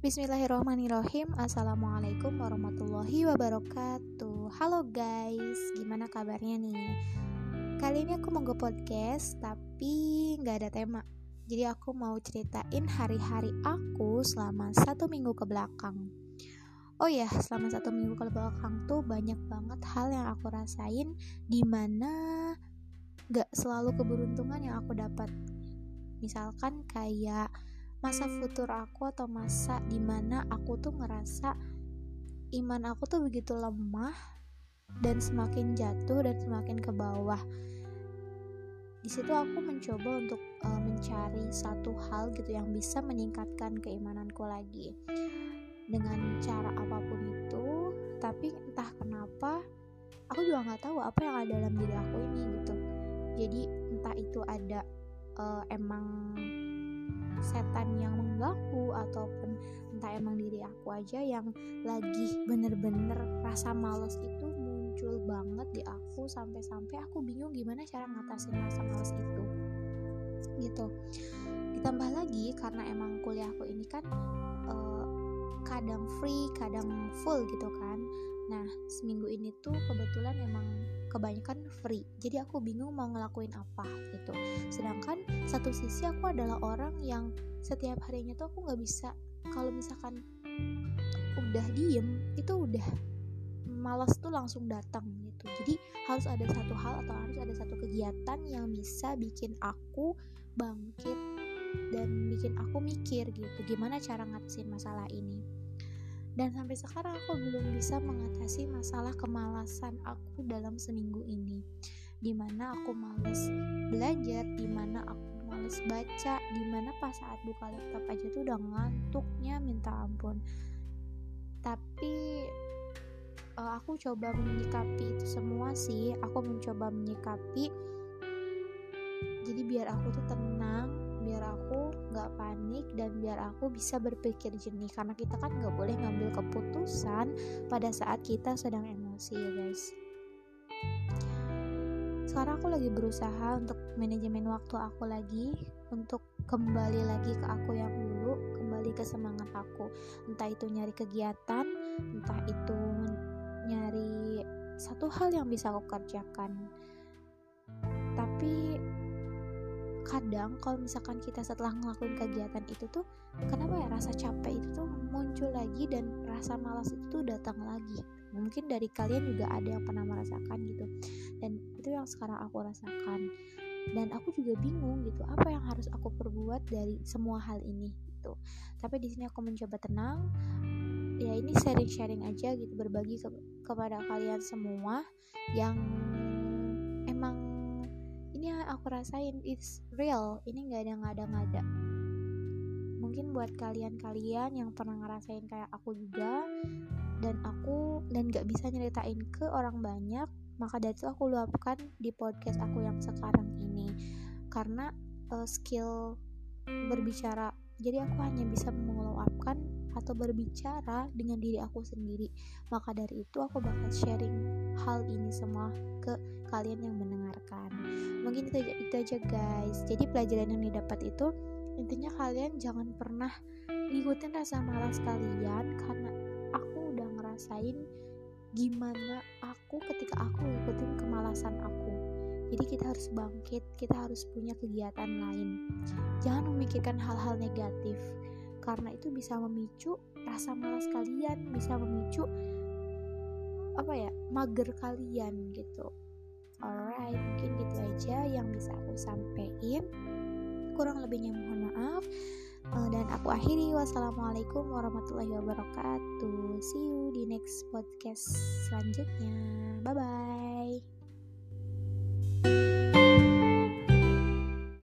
Bismillahirrahmanirrahim. Assalamualaikum warahmatullahi wabarakatuh. Halo guys, gimana kabarnya nih? Kali ini aku mau ke podcast Tapi gak ada tema. Jadi aku mau ceritain hari-hari aku selama satu minggu ke belakang. Oh ya, selama satu minggu ke belakang tuh banyak banget hal yang aku rasain Di mana gak selalu keberuntungan yang aku dapat. Misalkan kayak masa futur aku atau masa di mana aku tuh ngerasa iman aku tuh begitu lemah dan semakin jatuh dan semakin ke bawah. Di situ aku mencoba untuk uh, mencari satu hal gitu yang bisa meningkatkan keimananku lagi dengan cara apa pun itu. Tapi entah kenapa aku juga nggak tahu apa yang ada dalam diri aku ini gitu. Jadi entah itu ada uh, emang setan yang mengganggu ataupun entah emang diri aku aja yang lagi bener-bener rasa males itu muncul banget di aku sampai-sampai aku bingung gimana cara ngatasin rasa males itu. Gitu. Ditambah lagi karena emang kuliahku ini kan uh, kadang free kadang full gitu kan. Nah seminggu ini tuh kebetulan emang kebanyakan free. Jadi aku bingung mau ngelakuin apa gitu. Sedangkan satu sisi aku adalah orang yang setiap harinya tuh aku nggak bisa. Kalau misalkan udah diem itu udah malas tuh langsung datang gitu. Jadi harus ada satu hal atau harus ada satu kegiatan yang bisa bikin aku bangkit dan bikin aku mikir gitu gimana cara ngatasin masalah ini. Dan sampai sekarang aku belum bisa mengatasi masalah kemalasan aku dalam seminggu ini. Di mana aku males belajar di mana aku males baca di mana pas saat buka laptop aja tuh udah ngantuknya minta ampun. Tapi uh, aku coba menyikapi itu semua sih. Aku mencoba menyikapi. Jadi biar aku tuh tenang biar aku nggak panik dan biar aku bisa berpikir jernih. Karena kita kan nggak boleh ngambil keputusan pada saat kita sedang emosi ya guys sekarang aku lagi berusaha untuk manajemen waktu aku lagi untuk kembali lagi ke aku yang dulu kembali ke semangat aku. Entah itu nyari kegiatan entah itu nyari satu hal yang bisa aku kerjakan. Tapi kadang kalau misalkan kita setelah ngelakuin kegiatan itu tuh kenapa ya rasa capek itu tuh muncul lagi dan rasa malas itu datang lagi? Mungkin dari kalian juga ada yang pernah merasakan gitu yang sekarang aku rasakan. Dan aku juga bingung gitu apa yang harus aku perbuat dari semua hal ini gitu. Tapi di sini aku mencoba tenang ya ini sharing-sharing aja gitu berbagi ke kepada kalian semua yang emang ini yang aku rasain it's real ini nggak ada ada nggak ada mungkin buat kalian-kalian yang pernah ngerasain kayak aku juga dan aku dan nggak bisa nyeritain ke orang banyak maka dari itu aku luapkan di podcast aku yang sekarang ini. Karena uh, skill berbicara jadi aku hanya bisa meluapkan atau berbicara dengan diri aku sendiri. Maka dari itu aku bakal sharing hal ini semua ke kalian yang mendengarkan. Mungkin itu itu aja guys. Jadi pelajaran yang didapat itu intinya kalian jangan pernah ngikutin rasa malas kalian karena aku udah ngerasain gimana aku ketika aku ngikutin kemalasan aku. Jadi kita harus bangkit kita harus punya kegiatan lain. Jangan memikirkan hal-hal negatif karena itu bisa memicu rasa malas kalian bisa memicu apa ya mager kalian gitu. Alright mungkin gitu aja yang bisa aku sampaikan. Kurang lebihnya mohon maaf. Uh, dan aku akhiri. Wassalamualaikum warahmatullahi wabarakatuh. See you di next podcast selanjutnya. Bye bye